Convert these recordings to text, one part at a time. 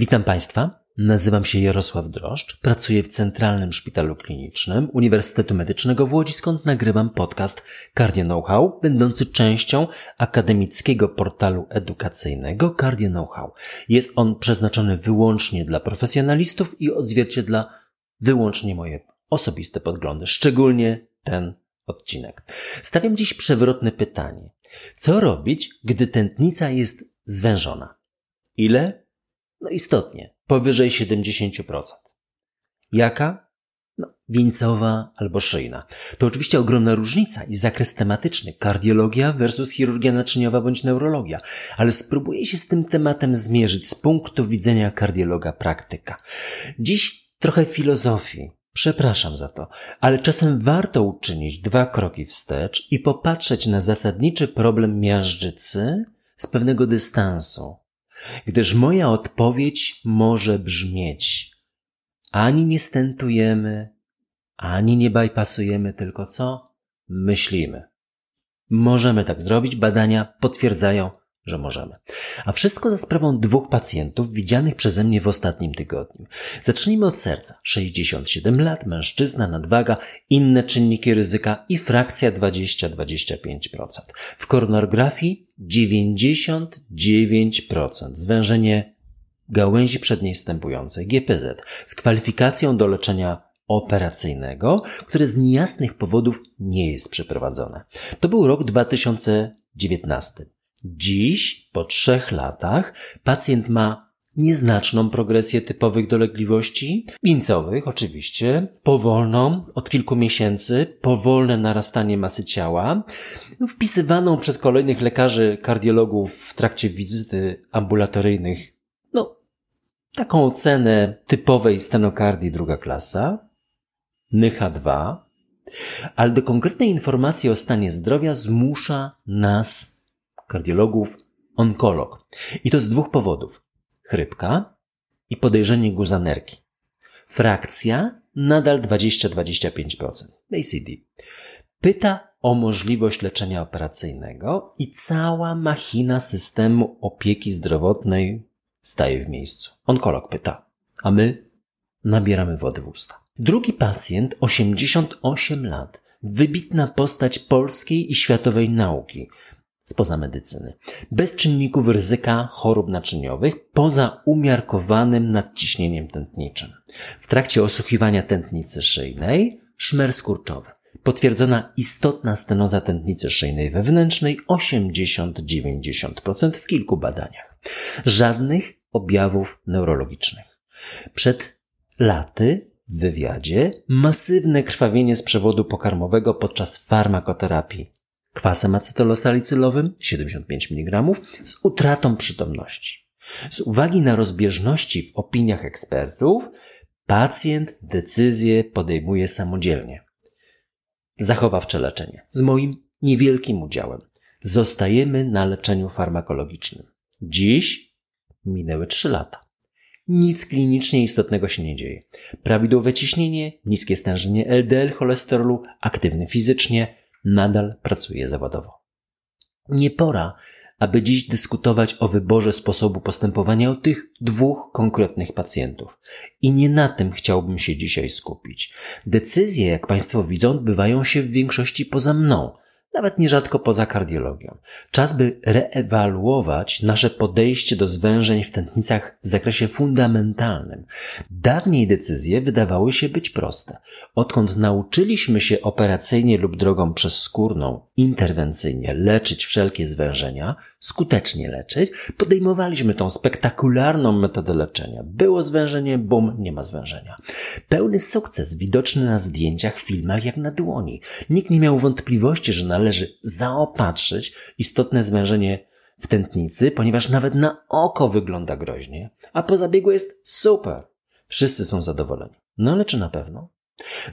Witam Państwa. Nazywam się Jarosław Droszcz, pracuję w Centralnym Szpitalu Klinicznym Uniwersytetu Medycznego w Łodzi, skąd nagrywam podcast Cardio Know-how, będący częścią akademickiego portalu edukacyjnego Cardio Know-how. Jest on przeznaczony wyłącznie dla profesjonalistów i odzwierciedla wyłącznie moje osobiste podglądy, szczególnie ten odcinek. Stawiam dziś przewrotne pytanie. Co robić, gdy tętnica jest zwężona? Ile? No istotnie, powyżej 70%. Jaka? No, wieńcowa albo szyjna. To oczywiście ogromna różnica i zakres tematyczny kardiologia versus chirurgia naczyniowa bądź neurologia, ale spróbuję się z tym tematem zmierzyć z punktu widzenia kardiologa praktyka. Dziś trochę filozofii, Przepraszam za to, ale czasem warto uczynić dwa kroki wstecz i popatrzeć na zasadniczy problem miażdżycy z pewnego dystansu, gdyż moja odpowiedź może brzmieć: ani nie stentujemy, ani nie bypassujemy, tylko co? Myślimy. Możemy tak zrobić, badania potwierdzają, że możemy. A wszystko za sprawą dwóch pacjentów widzianych przeze mnie w ostatnim tygodniu. Zacznijmy od serca. 67 lat, mężczyzna, nadwaga, inne czynniki ryzyka i frakcja 20-25%. W koronografii 99%. Zwężenie gałęzi przedniej stępującej, GPZ, z kwalifikacją do leczenia operacyjnego, które z niejasnych powodów nie jest przeprowadzone. To był rok 2019. Dziś, po trzech latach, pacjent ma nieznaczną progresję typowych dolegliwości, wieńcowych oczywiście, powolną, od kilku miesięcy, powolne narastanie masy ciała, wpisywaną przez kolejnych lekarzy kardiologów w trakcie wizyty ambulatoryjnych, no, taką ocenę typowej stenokardii druga klasa, NYHA2, ale do konkretnej informacji o stanie zdrowia zmusza nas kardiologów, onkolog. I to z dwóch powodów. Chrypka i podejrzenie guzanerki. Frakcja nadal 20-25%. ACD. Pyta o możliwość leczenia operacyjnego i cała machina systemu opieki zdrowotnej staje w miejscu. Onkolog pyta, a my nabieramy wody w usta. Drugi pacjent, 88 lat, wybitna postać polskiej i światowej nauki, spoza medycyny. Bez czynników ryzyka chorób naczyniowych, poza umiarkowanym nadciśnieniem tętniczym. W trakcie osłuchiwania tętnicy szyjnej szmer skurczowy. Potwierdzona istotna stenoza tętnicy szyjnej wewnętrznej 80-90% w kilku badaniach. Żadnych objawów neurologicznych. Przed laty w wywiadzie masywne krwawienie z przewodu pokarmowego podczas farmakoterapii kwasem acetylosalicylowym 75 mg z utratą przytomności. Z uwagi na rozbieżności w opiniach ekspertów, pacjent decyzję podejmuje samodzielnie. Zachowawcze leczenie z moim niewielkim udziałem. Zostajemy na leczeniu farmakologicznym. Dziś minęły 3 lata. Nic klinicznie istotnego się nie dzieje. Prawidłowe ciśnienie, niskie stężenie LDL cholesterolu, aktywny fizycznie, nadal pracuje zawodowo. Nie pora, aby dziś dyskutować o wyborze sposobu postępowania u tych dwóch konkretnych pacjentów. I nie na tym chciałbym się dzisiaj skupić. Decyzje, jak Państwo widzą, odbywają się w większości poza mną, nawet nierzadko poza kardiologią. Czas, by reewaluować nasze podejście do zwężeń w tętnicach w zakresie fundamentalnym. Dawniej decyzje wydawały się być proste. Odkąd nauczyliśmy się operacyjnie lub drogą przezskórną, interwencyjnie leczyć wszelkie zwężenia, skutecznie leczyć, podejmowaliśmy tą spektakularną metodę leczenia. Było zwężenie, bum, nie ma zwężenia. Pełny sukces widoczny na zdjęciach, filmach jak na dłoni. Nikt nie miał wątpliwości, że należy zaopatrzyć istotne zwężenie w tętnicy, ponieważ nawet na oko wygląda groźnie, a po zabiegu jest super. Wszyscy są zadowoleni. No ale czy na pewno?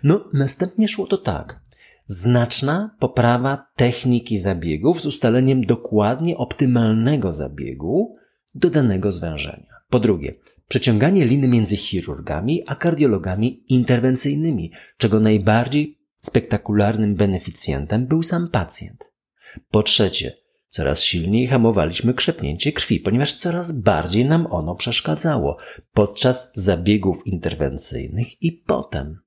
No, następnie szło to tak. Znaczna poprawa techniki zabiegów z ustaleniem dokładnie optymalnego zabiegu do danego zwężenia. Po drugie, przeciąganie liny między chirurgami a kardiologami interwencyjnymi, czego najbardziej spektakularnym beneficjentem był sam pacjent. Po trzecie, Coraz silniej hamowaliśmy krzepnięcie krwi, ponieważ coraz bardziej nam ono przeszkadzało podczas zabiegów interwencyjnych i potem.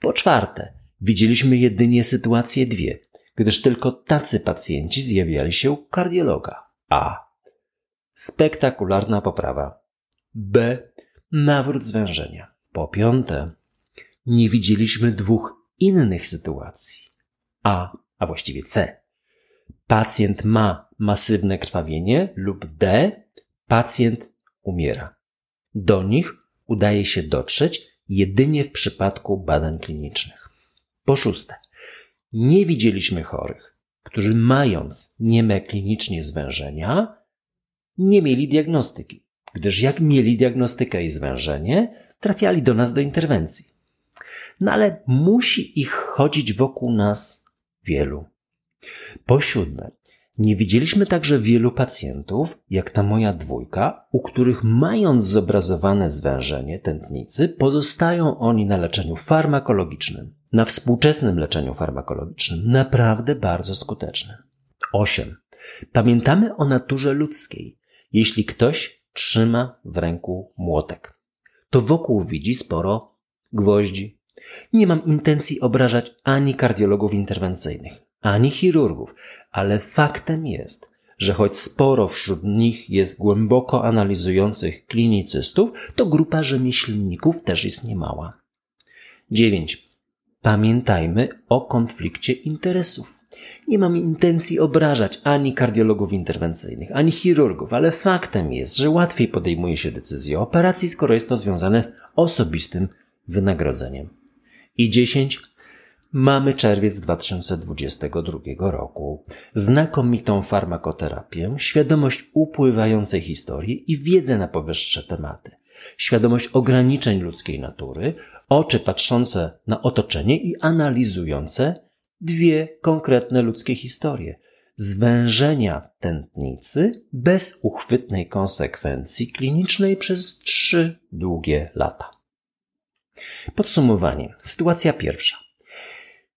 Po czwarte, widzieliśmy jedynie sytuacje dwie, gdyż tylko tacy pacjenci zjawiali się u kardiologa. A. Spektakularna poprawa. B. Nawrót zwężenia. Po piąte, nie widzieliśmy dwóch innych sytuacji. A, a właściwie C. Pacjent ma masywne krwawienie lub D. Pacjent umiera. Do nich udaje się dotrzeć jedynie w przypadku badań klinicznych. Po szóste, nie widzieliśmy chorych, którzy mając nieme klinicznie zwężenia, nie mieli diagnostyki, gdyż jak mieli diagnostykę i zwężenie, trafiali do nas do interwencji. No ale musi ich chodzić wokół nas wielu. Po siódme, nie widzieliśmy także wielu pacjentów, jak ta moja dwójka, u których mając zobrazowane zwężenie tętnicy, pozostają oni na leczeniu farmakologicznym, na współczesnym leczeniu farmakologicznym, naprawdę bardzo skutecznym. 8. Pamiętamy o naturze ludzkiej. Jeśli ktoś trzyma w ręku młotek, to wokół widzi sporo gwoździ. Nie mam intencji obrażać ani kardiologów interwencyjnych, ani chirurgów, ale faktem jest, że choć sporo wśród nich jest głęboko analizujących klinicystów, to grupa rzemieślników też jest niemała. 9. Pamiętajmy o konflikcie interesów. Nie mam intencji obrażać ani kardiologów interwencyjnych, ani chirurgów, ale faktem jest, że łatwiej podejmuje się decyzję o operacji, skoro jest to związane z osobistym wynagrodzeniem. I 10. Mamy czerwiec 2022 roku. Znakomitą farmakoterapię, świadomość upływającej historii i wiedzę na powyższe tematy. Świadomość ograniczeń ludzkiej natury, oczy patrzące na otoczenie i analizujące dwie konkretne ludzkie historie. Zwężenia tętnicy bez uchwytnej konsekwencji klinicznej przez trzy długie lata. Podsumowanie. Sytuacja pierwsza.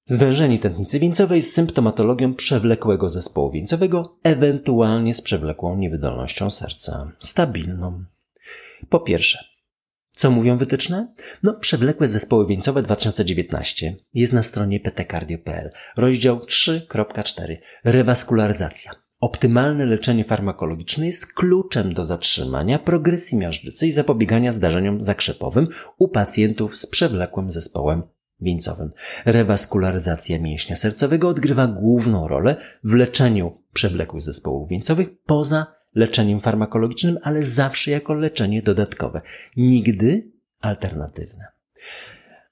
Zwężenie tętnicy wieńcowej z symptomatologią przewlekłego zespołu wieńcowego, ewentualnie z przewlekłą niewydolnością serca, stabilną. Po pierwsze, co mówią wytyczne? No, przewlekłe zespoły wieńcowe 2019 jest na stronie ptcardio.pl, rozdział 3.4 rewaskularyzacja. Optymalne leczenie farmakologiczne jest kluczem do zatrzymania progresji miażdżycy i zapobiegania zdarzeniom zakrzepowym u pacjentów z przewlekłym zespołem wieńcowym. Rewaskularyzacja mięśnia sercowego odgrywa główną rolę w leczeniu przewlekłych zespołów wieńcowych poza leczeniem farmakologicznym, ale zawsze jako leczenie dodatkowe, nigdy alternatywne.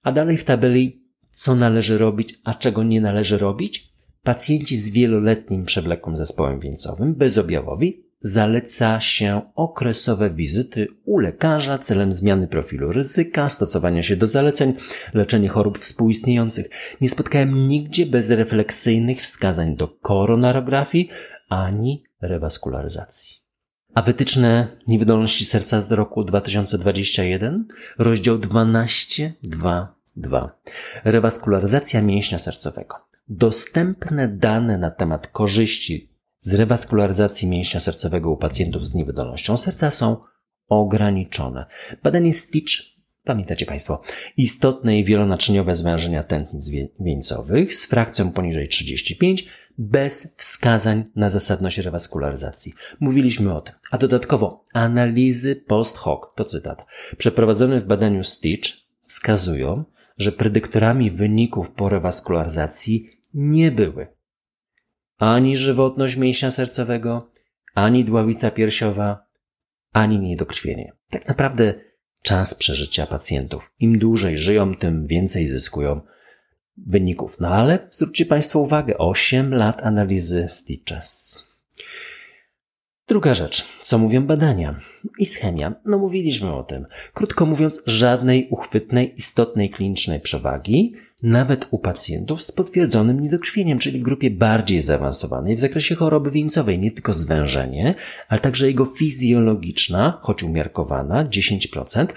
A dalej w tabeli, co należy robić, a czego nie należy robić? Pacjenci z wieloletnim przewlekłym zespołem wieńcowym bezobjawowi zaleca się okresowe wizyty u lekarza celem zmiany profilu ryzyka, stosowania się do zaleceń, leczenie chorób współistniejących. Nie spotkałem nigdzie bezrefleksyjnych wskazań do koronarografii ani rewaskularyzacji. A wytyczne niewydolności serca z roku 2021, rozdział 12.2.2. Rewaskularyzacja mięśnia sercowego. Dostępne dane na temat korzyści z rewaskularyzacji mięśnia sercowego u pacjentów z niewydolnością serca są ograniczone. Badanie Stitch, pamiętacie Państwo, istotne i wielonaczyniowe zwężenia tętnic wieńcowych z frakcją poniżej 35 bez wskazań na zasadność rewaskularyzacji. Mówiliśmy o tym. A dodatkowo analizy post hoc, to cytat, przeprowadzone w badaniu Stitch wskazują, że predyktorami wyników po rewaskularyzacji nie były ani żywotność mięśnia sercowego, ani dławica piersiowa, ani niedokrwienie. Tak naprawdę czas przeżycia pacjentów. Im dłużej żyją, tym więcej zyskują wyników. No ale zwróćcie Państwo uwagę, 8 lat analizy Stitches. Druga rzecz, co mówią badania? Ischemia. No mówiliśmy o tym. Krótko mówiąc, żadnej uchwytnej, istotnej klinicznej przewagi, nawet u pacjentów z potwierdzonym niedokrwieniem, czyli w grupie bardziej zaawansowanej w zakresie choroby wieńcowej, nie tylko zwężenie, ale także jego fizjologiczna, choć umiarkowana, 10%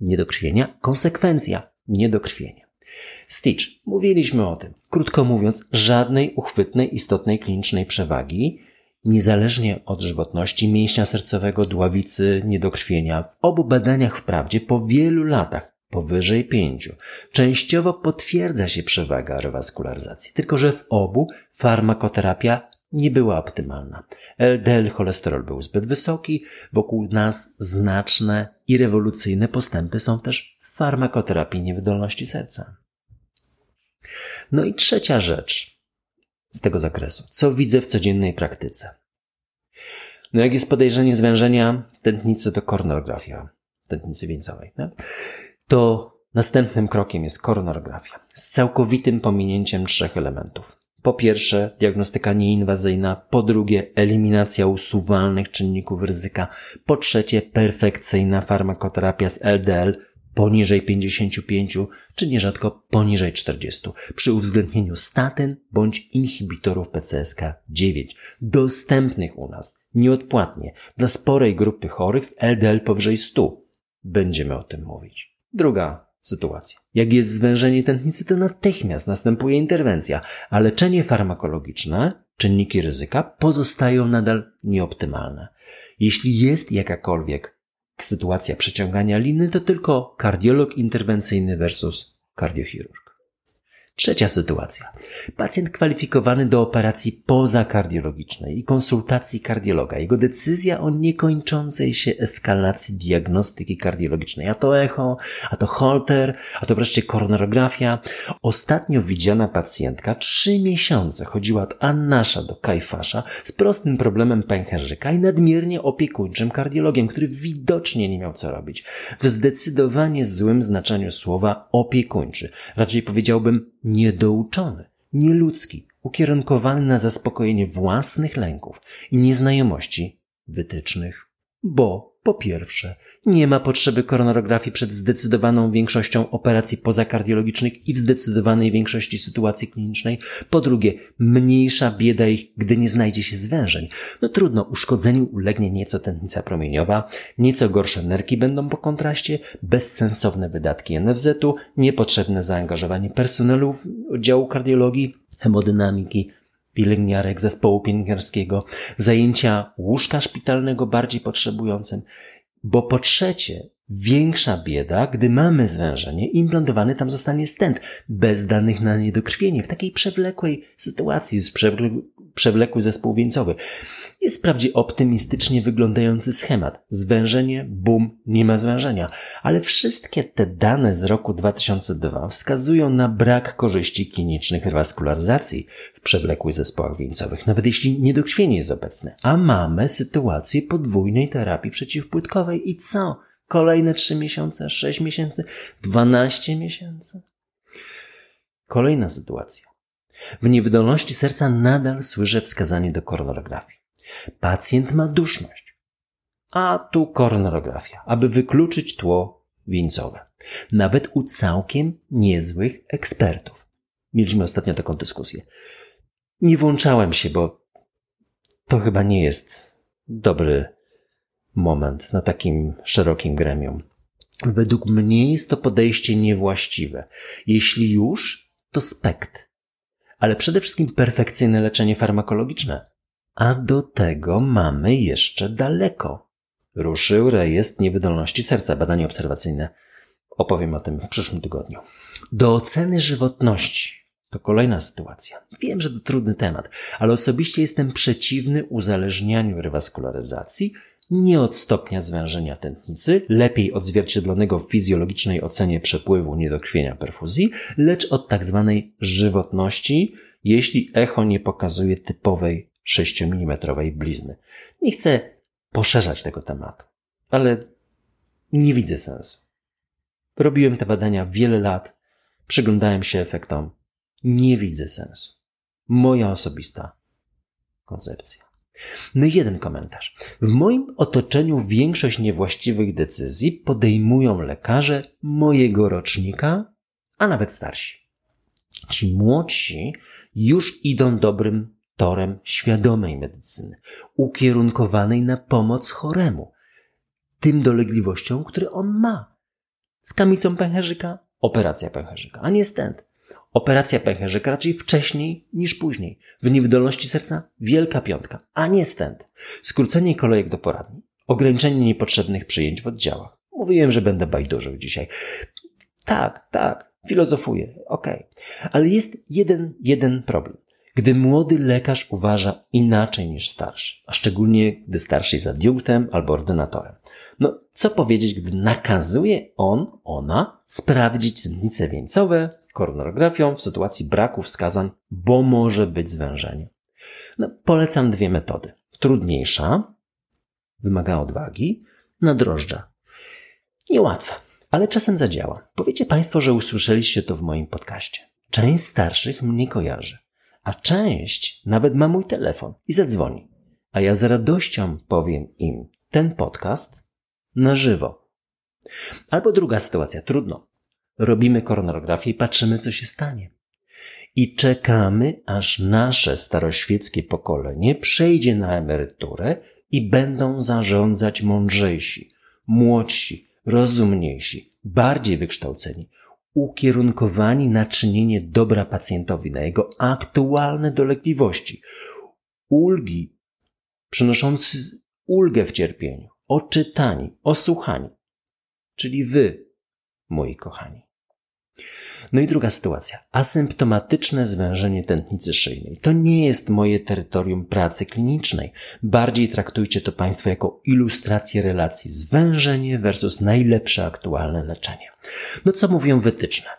niedokrwienia, konsekwencja niedokrwienia. Stitch. Mówiliśmy o tym. Krótko mówiąc, żadnej uchwytnej, istotnej klinicznej przewagi niezależnie od żywotności mięśnia sercowego, dławicy, niedokrwienia. W obu badaniach wprawdzie po wielu latach, powyżej pięciu, częściowo potwierdza się przewaga rewaskularyzacji, tylko że w obu farmakoterapia nie była optymalna. LDL cholesterol był zbyt wysoki, wokół nas znaczne i rewolucyjne postępy są też w farmakoterapii niewydolności serca. No i trzecia rzecz z tego zakresu. Co widzę w codziennej praktyce? No jak jest podejrzenie zwężenia tętnicy, to koronografia tętnicy wieńcowej. No? To następnym krokiem jest koronografia z całkowitym pominięciem trzech elementów. Po pierwsze, diagnostyka nieinwazyjna, po drugie, eliminacja usuwalnych czynników ryzyka, po trzecie, perfekcyjna farmakoterapia z LDL poniżej 55, czy nierzadko poniżej 40, przy uwzględnieniu statyn bądź inhibitorów PCSK9, dostępnych u nas nieodpłatnie dla sporej grupy chorych z LDL powyżej 100. Będziemy o tym mówić. Druga sytuacja. Jak jest zwężenie tętnicy, to natychmiast następuje interwencja, a leczenie farmakologiczne, czynniki ryzyka pozostają nadal nieoptymalne. Jeśli jest jakakolwiek sytuacja przeciągania liny, to tylko kardiolog interwencyjny versus kardiochirurg. Trzecia sytuacja. Pacjent kwalifikowany do operacji pozakardiologicznej i konsultacji kardiologa. Jego decyzja o niekończącej się eskalacji diagnostyki kardiologicznej. A to echo, a to holter, a to wreszcie koronarografia. Ostatnio widziana pacjentka trzy miesiące chodziła od Annasza do Kajfasza z prostym problemem pęcherzyka i nadmiernie opiekuńczym kardiologiem, który widocznie nie miał co robić. W zdecydowanie złym znaczeniu słowa opiekuńczy. Raczej powiedziałbym niedouczony, nieludzki, ukierunkowany na zaspokojenie własnych lęków i nieznajomości wytycznych, bo po pierwsze, nie ma potrzeby koronarografii przed zdecydowaną większością operacji pozakardiologicznych i w zdecydowanej większości sytuacji klinicznej. Po drugie, mniejsza bieda ich, gdy nie znajdzie się zwężeń. No trudno, uszkodzeniu ulegnie nieco tętnica promieniowa, nieco gorsze nerki będą po kontraście, bezsensowne wydatki NFZ-u, niepotrzebne zaangażowanie personelu oddziału kardiologii, hemodynamiki, pielęgniarek zespołu pielęgniarskiego, zajęcia łóżka szpitalnego bardziej potrzebującym, bo po trzecie, większa bieda, gdy mamy zwężenie, implantowany tam zostanie stent, bez danych na niedokrwienie, w takiej przewlekłej sytuacji, przewlekły zespół wieńcowy. Jest wprawdzie optymistycznie wyglądający schemat. Zwężenie, bum, nie ma zwężenia. Ale wszystkie te dane z roku 2002 wskazują na brak korzyści klinicznych rewaskularyzacji w przewlekłych zespołach wieńcowych, nawet jeśli niedokrwienie jest obecne. A mamy sytuację podwójnej terapii przeciwpłytkowej. I co? Kolejne 3 miesiące, 6 miesięcy, 12 miesięcy? Kolejna sytuacja. W niewydolności serca nadal słyszę wskazanie do koronografii. Pacjent ma duszność. A tu koronografia, aby wykluczyć tło wieńcowe. Nawet u całkiem niezłych ekspertów. Mieliśmy ostatnio taką dyskusję. Nie włączałem się, bo to chyba nie jest dobry moment na takim szerokim gremium. Według mnie jest to podejście niewłaściwe. Jeśli już, to spekt. Ale przede wszystkim perfekcyjne leczenie farmakologiczne. A do tego mamy jeszcze daleko. Ruszył rejestr niewydolności serca, badanie obserwacyjne. Opowiem o tym w przyszłym tygodniu. Do oceny żywotności. To kolejna sytuacja. Wiem, że to trudny temat, ale osobiście jestem przeciwny uzależnianiu rewaskularyzacji nie od stopnia zwężenia tętnicy, lepiej odzwierciedlonego w fizjologicznej ocenie przepływu niedokrwienia perfuzji, lecz od tak zwanej żywotności, jeśli echo nie pokazuje typowej 6 mm blizny. Nie chcę poszerzać tego tematu, ale nie widzę sensu. Robiłem te badania wiele lat, przyglądałem się efektom. Nie widzę sensu. Moja osobista koncepcja. No i jeden komentarz. W moim otoczeniu większość niewłaściwych decyzji podejmują lekarze mojego rocznika, a nawet starsi. Ci młodsi już idą dobrym torem świadomej medycyny, ukierunkowanej na pomoc choremu, tym dolegliwościom, które on ma. Z kamicą pęcherzyka operacja pęcherzyka, a nie stent. Operacja pęcherzyka raczej wcześniej niż później. W niewydolności serca wielka piątka, a nie stent. Skrócenie kolejek do poradni. Ograniczenie niepotrzebnych przyjęć w oddziałach. Mówiłem, że będę bajdurzył dzisiaj. Tak, tak, filozofuję, okej. Okay. Ale jest jeden, jeden problem. Gdy młody lekarz uważa inaczej niż starszy, a szczególnie gdy starszy jest adiunktem albo ordynatorem. No, co powiedzieć, gdy nakazuje on, ona sprawdzić tętnice wieńcowe koronografią w sytuacji braku wskazań, bo może być zwężenie. No, polecam dwie metody. Trudniejsza, wymaga odwagi, na drożdża. Niełatwe, ale czasem zadziała. Powiecie Państwo, że usłyszeliście to w moim podcaście. Część starszych mnie kojarzy, a część nawet ma mój telefon i zadzwoni. A ja z radością powiem im ten podcast na żywo. Albo druga sytuacja, trudno. Robimy koronografię i patrzymy, co się stanie. I czekamy, aż nasze staroświeckie pokolenie przejdzie na emeryturę i będą zarządzać mądrzejsi, młodsi, rozumniejsi, bardziej wykształceni, ukierunkowani na czynienie dobra pacjentowi, na jego aktualne dolegliwości, ulgi, przynoszący ulgę w cierpieniu, oczytani, osłuchani, czyli wy, moi kochani. No i druga sytuacja. Asymptomatyczne zwężenie tętnicy szyjnej. To nie jest moje terytorium pracy klinicznej. Bardziej traktujcie to Państwo jako ilustrację relacji zwężenie versus najlepsze aktualne leczenie. No co mówią wytyczne?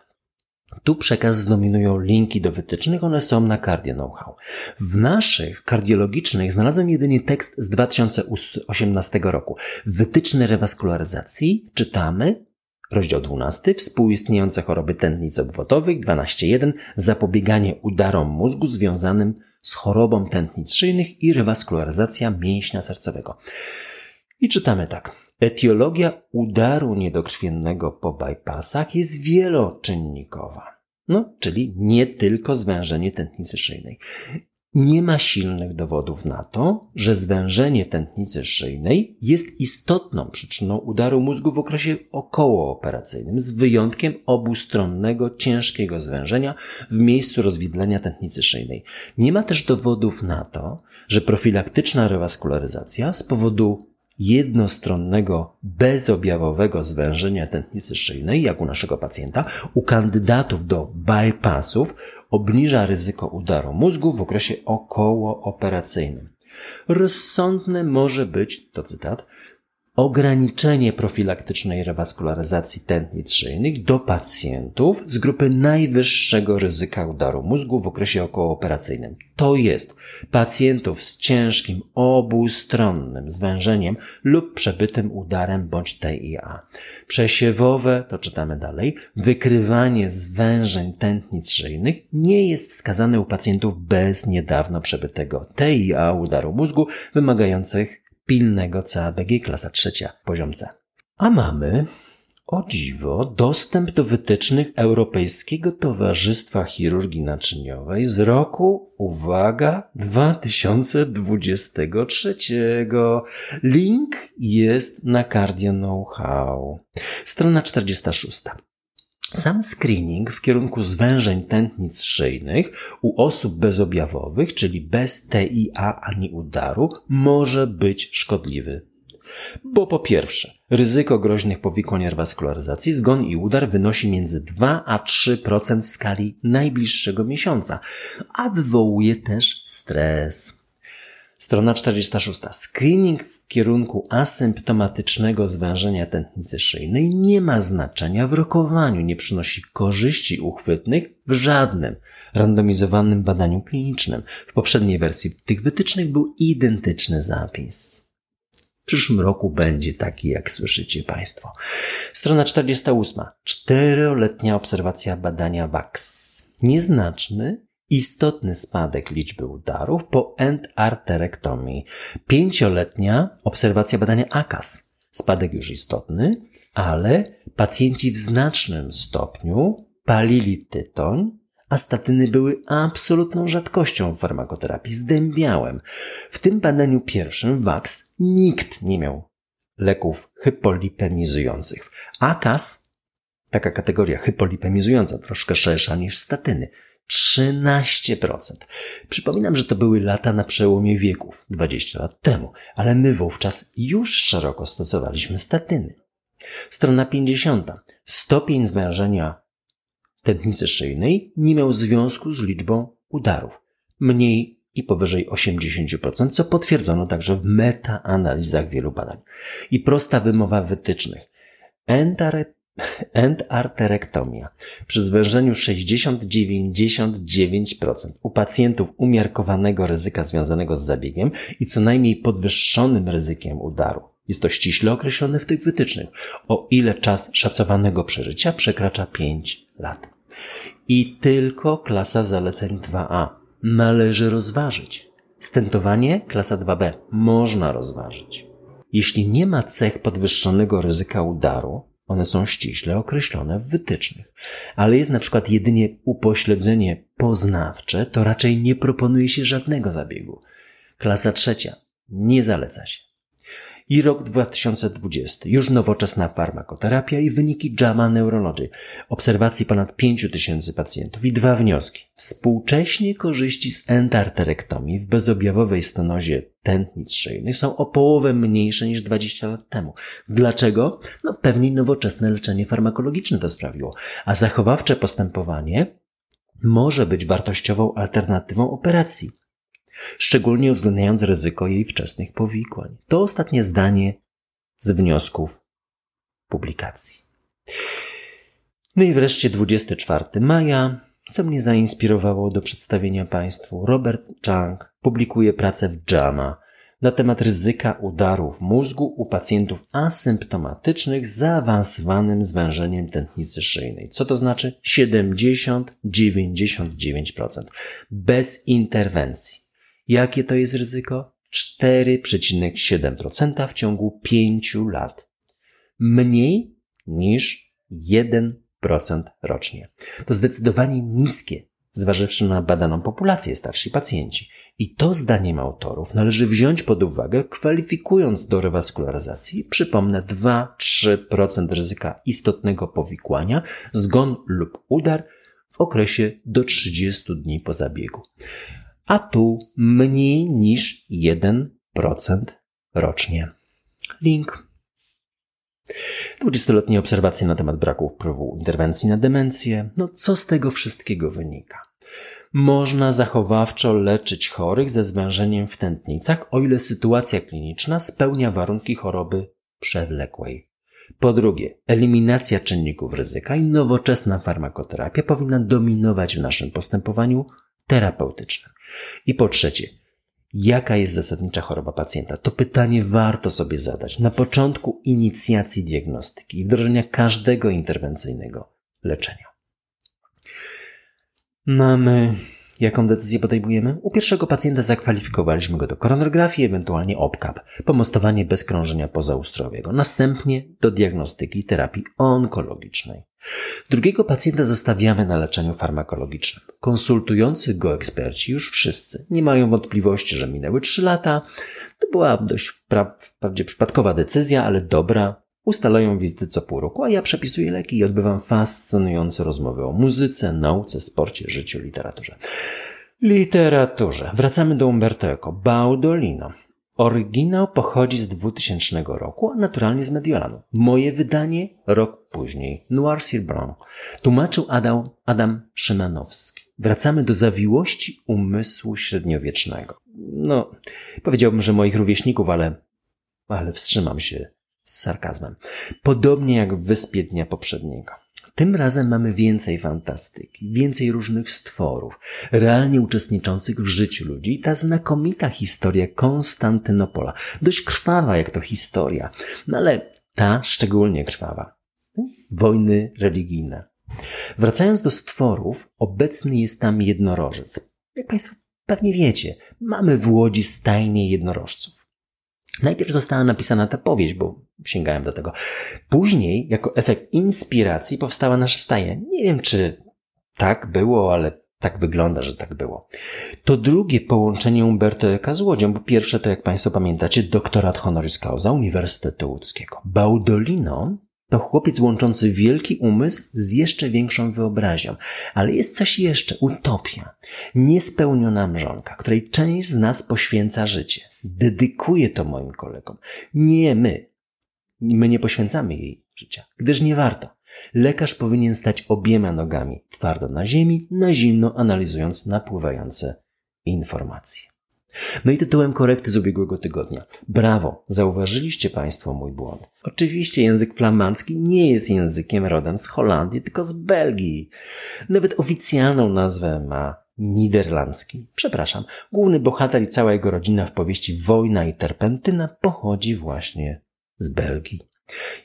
Tu przekaz zdominują linki do wytycznych, one są na Cardio Know-how. W naszych kardiologicznych znalazłem jedynie tekst z 2018 roku. Wytyczne rewaskularyzacji czytamy Rozdział 12. Współistniejące choroby tętnic obwodowych. 12.1. Zapobieganie udarom mózgu związanym z chorobą tętnic szyjnych i rewaskularyzacja mięśnia sercowego. I czytamy tak. Etiologia udaru niedokrwiennego po bypassach jest wieloczynnikowa. No, czyli nie tylko zwężenie tętnicy szyjnej. Nie ma silnych dowodów na to, że zwężenie tętnicy szyjnej jest istotną przyczyną udaru mózgu w okresie okołooperacyjnym, z wyjątkiem obustronnego, ciężkiego zwężenia w miejscu rozwidlenia tętnicy szyjnej. Nie ma też dowodów na to, że profilaktyczna rewaskularyzacja z powodu jednostronnego, bezobjawowego zwężenia tętnicy szyjnej, jak u naszego pacjenta, u kandydatów do bypassów obniża ryzyko udaru mózgu w okresie okołooperacyjnym. Rozsądne może być, to cytat, ograniczenie profilaktycznej rewaskularyzacji tętnic szyjnych do pacjentów z grupy najwyższego ryzyka udaru mózgu w okresie okołooperacyjnym. To jest pacjentów z ciężkim obustronnym zwężeniem lub przebytym udarem bądź TIA. Przesiewowe, to czytamy dalej, wykrywanie zwężeń tętnic szyjnych nie jest wskazane u pacjentów bez niedawno przebytego TIA udaru mózgu wymagających pilnego CABG klasa trzecia, poziom C. A mamy, o dziwo, dostęp do wytycznych Europejskiego Towarzystwa Chirurgii Naczyniowej z roku, uwaga, 2023. Link jest na Cardio Know-how. Strona 46. Sam screening w kierunku zwężeń tętnic szyjnych u osób bezobjawowych, czyli bez TIA ani udaru, może być szkodliwy. Bo po pierwsze, ryzyko groźnych powikłań rewaskularyzacji, zgon i udar wynosi między 2 a 3% w skali najbliższego miesiąca, a wywołuje też stres. Strona 46. Screening w kierunku asymptomatycznego zwężenia tętnicy szyjnej nie ma znaczenia w rokowaniu, nie przynosi korzyści uchwytnych w żadnym randomizowanym badaniu klinicznym. W poprzedniej wersji tych wytycznych był identyczny zapis. W przyszłym roku będzie taki, jak słyszycie Państwo. Strona 48. Czteroletnia obserwacja badania WAX. Nieznaczny, istotny spadek liczby udarów po endarterektomii. Pięcioletnia obserwacja badania AKAS. Spadek już istotny, ale pacjenci w znacznym stopniu palili tytoń, a statyny były absolutną rzadkością w farmakoterapii. Zdębiałem. W tym badaniu pierwszym WAX nikt nie miał leków hypolipemizujących. AKAS taka kategoria hypolipemizująca, troszkę szersza niż statyny. 13%. Przypominam, że to były lata na przełomie wieków, 20 lat temu, ale my wówczas już szeroko stosowaliśmy statyny. Strona 50. Stopień zwężenia tętnicy szyjnej nie miał związku z liczbą udarów. Mniej i powyżej 80%, co potwierdzono także w metaanalizach wielu badań. I prosta wymowa wytycznych. Endarterektomia przy zwężeniu 60-99% u pacjentów umiarkowanego ryzyka związanego z zabiegiem i co najmniej podwyższonym ryzykiem udaru. Jest to ściśle określone w tych wytycznych, o ile czas szacowanego przeżycia przekracza 5 lat. I tylko klasa zaleceń 2A należy rozważyć. Stentowanie klasa 2B można rozważyć. Jeśli nie ma cech podwyższonego ryzyka udaru, one są ściśle określone w wytycznych. Ale jest na przykład jedynie upośledzenie poznawcze, to raczej nie proponuje się żadnego zabiegu. Klasa trzecia. Nie zaleca się. I rok 2020. Już nowoczesna farmakoterapia i wyniki JAMA Neurology. Obserwacji ponad 5 tysięcy pacjentów i dwa wnioski. Współcześnie korzyści z endarterektomii w bezobjawowej stenozie tętnic szyjnych są o połowę mniejsze niż 20 lat temu. Dlaczego? No pewnie nowoczesne leczenie farmakologiczne to sprawiło. A zachowawcze postępowanie może być wartościową alternatywą operacji szczególnie uwzględniając ryzyko jej wczesnych powikłań. To ostatnie zdanie z wniosków publikacji. No i wreszcie 24 maja, co mnie zainspirowało do przedstawienia Państwu. Robert Chang publikuje pracę w JAMA na temat ryzyka udarów mózgu u pacjentów asymptomatycznych z zaawansowanym zwężeniem tętnicy szyjnej. Co to znaczy? 70-99%. Bez interwencji. Jakie to jest ryzyko? 4,7% w ciągu 5 lat. Mniej niż 1% rocznie. To zdecydowanie niskie, zważywszy na badaną populację starsi pacjenci. I to zdaniem autorów należy wziąć pod uwagę, kwalifikując do rewaskularyzacji, przypomnę, 2-3% ryzyka istotnego powikłania, zgon lub udar w okresie do 30 dni po zabiegu a tu mniej niż 1% rocznie. Link. 20-letnie obserwacje na temat braku wpływu interwencji na demencję. No co z tego wszystkiego wynika? Można zachowawczo leczyć chorych ze zwężeniem w tętnicach, o ile sytuacja kliniczna spełnia warunki choroby przewlekłej. Po drugie, eliminacja czynników ryzyka i nowoczesna farmakoterapia powinna dominować w naszym postępowaniu terapeutycznym. I po trzecie, jaka jest zasadnicza choroba pacjenta? To pytanie warto sobie zadać na początku inicjacji diagnostyki i wdrożenia każdego interwencyjnego leczenia. Mamy Jaką decyzję podejmujemy? U pierwszego pacjenta zakwalifikowaliśmy go do koronografii, ewentualnie OPCAP, pomostowanie bez krążenia pozaustrowego. Następnie do diagnostyki terapii onkologicznej. Drugiego pacjenta zostawiamy na leczeniu farmakologicznym. Konsultujący go eksperci już wszyscy nie mają wątpliwości, że minęły 3 lata. To była dość wprawdzie przypadkowa decyzja, ale dobra, Ustalają wizyty co pół roku, a ja przepisuję leki i odbywam fascynujące rozmowy o muzyce, nauce, sporcie, życiu, literaturze. Literaturze. Wracamy do Umberto Eco. Baudolino. Oryginał pochodzi z 2000 roku, a naturalnie z Mediolanu. Moje wydanie rok później. Noir sur Blanc. Tłumaczył Adam, Adam Szymanowski. Wracamy do zawiłości umysłu średniowiecznego. No, powiedziałbym, że moich rówieśników, ale, ale wstrzymam się z sarkazmem. Podobnie jak w Wyspie Dnia Poprzedniego. Tym razem mamy więcej fantastyki, więcej różnych stworów, realnie uczestniczących w życiu ludzi i ta znakomita historia Konstantynopola. Dość krwawa jak to historia, no ale ta szczególnie krwawa. Wojny religijne. Wracając do stworów, obecny jest tam jednorożec. Jak Państwo pewnie wiecie, mamy w Łodzi stajnie jednorożców. Najpierw została napisana ta powieść, bo sięgałem do tego. Później, jako efekt inspiracji, powstała nasza staja. Nie wiem, czy tak było, ale tak wygląda, że tak było. To drugie połączenie Umberto Eca z Łodzią, bo pierwsze to, jak Państwo pamiętacie, doktorat honoris causa Uniwersytetu Łódzkiego. Baudolino To chłopiec łączący wielki umysł z jeszcze większą wyobraźnią. Ale jest coś jeszcze. Utopia. Niespełniona mrzonka, której część z nas poświęca życie. Dedykuję to moim kolegom. Nie my. My nie poświęcamy jej życia, gdyż nie warto. Lekarz powinien stać obiema nogami twardo na ziemi, na zimno analizując napływające informacje. No i tytułem korekty z ubiegłego tygodnia. Brawo, zauważyliście Państwo mój błąd. Oczywiście język flamandzki nie jest językiem rodem z Holandii, tylko z Belgii. Nawet oficjalną nazwę ma niderlandzki. Przepraszam, główny bohater i cała jego rodzina w powieści Wojna i Terpentyna pochodzi właśnie z Belgii.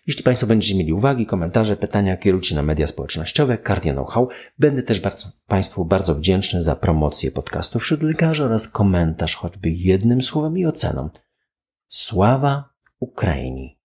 Jeśli Państwo będziecie mieli uwagi, komentarze, pytania, kierujcie na media społecznościowe, Cardia Know-how. Będę też bardzo, Państwu bardzo wdzięczny za promocję podcastu wśród lekarzy oraz komentarz choćby jednym słowem i oceną. Sława Ukrainii!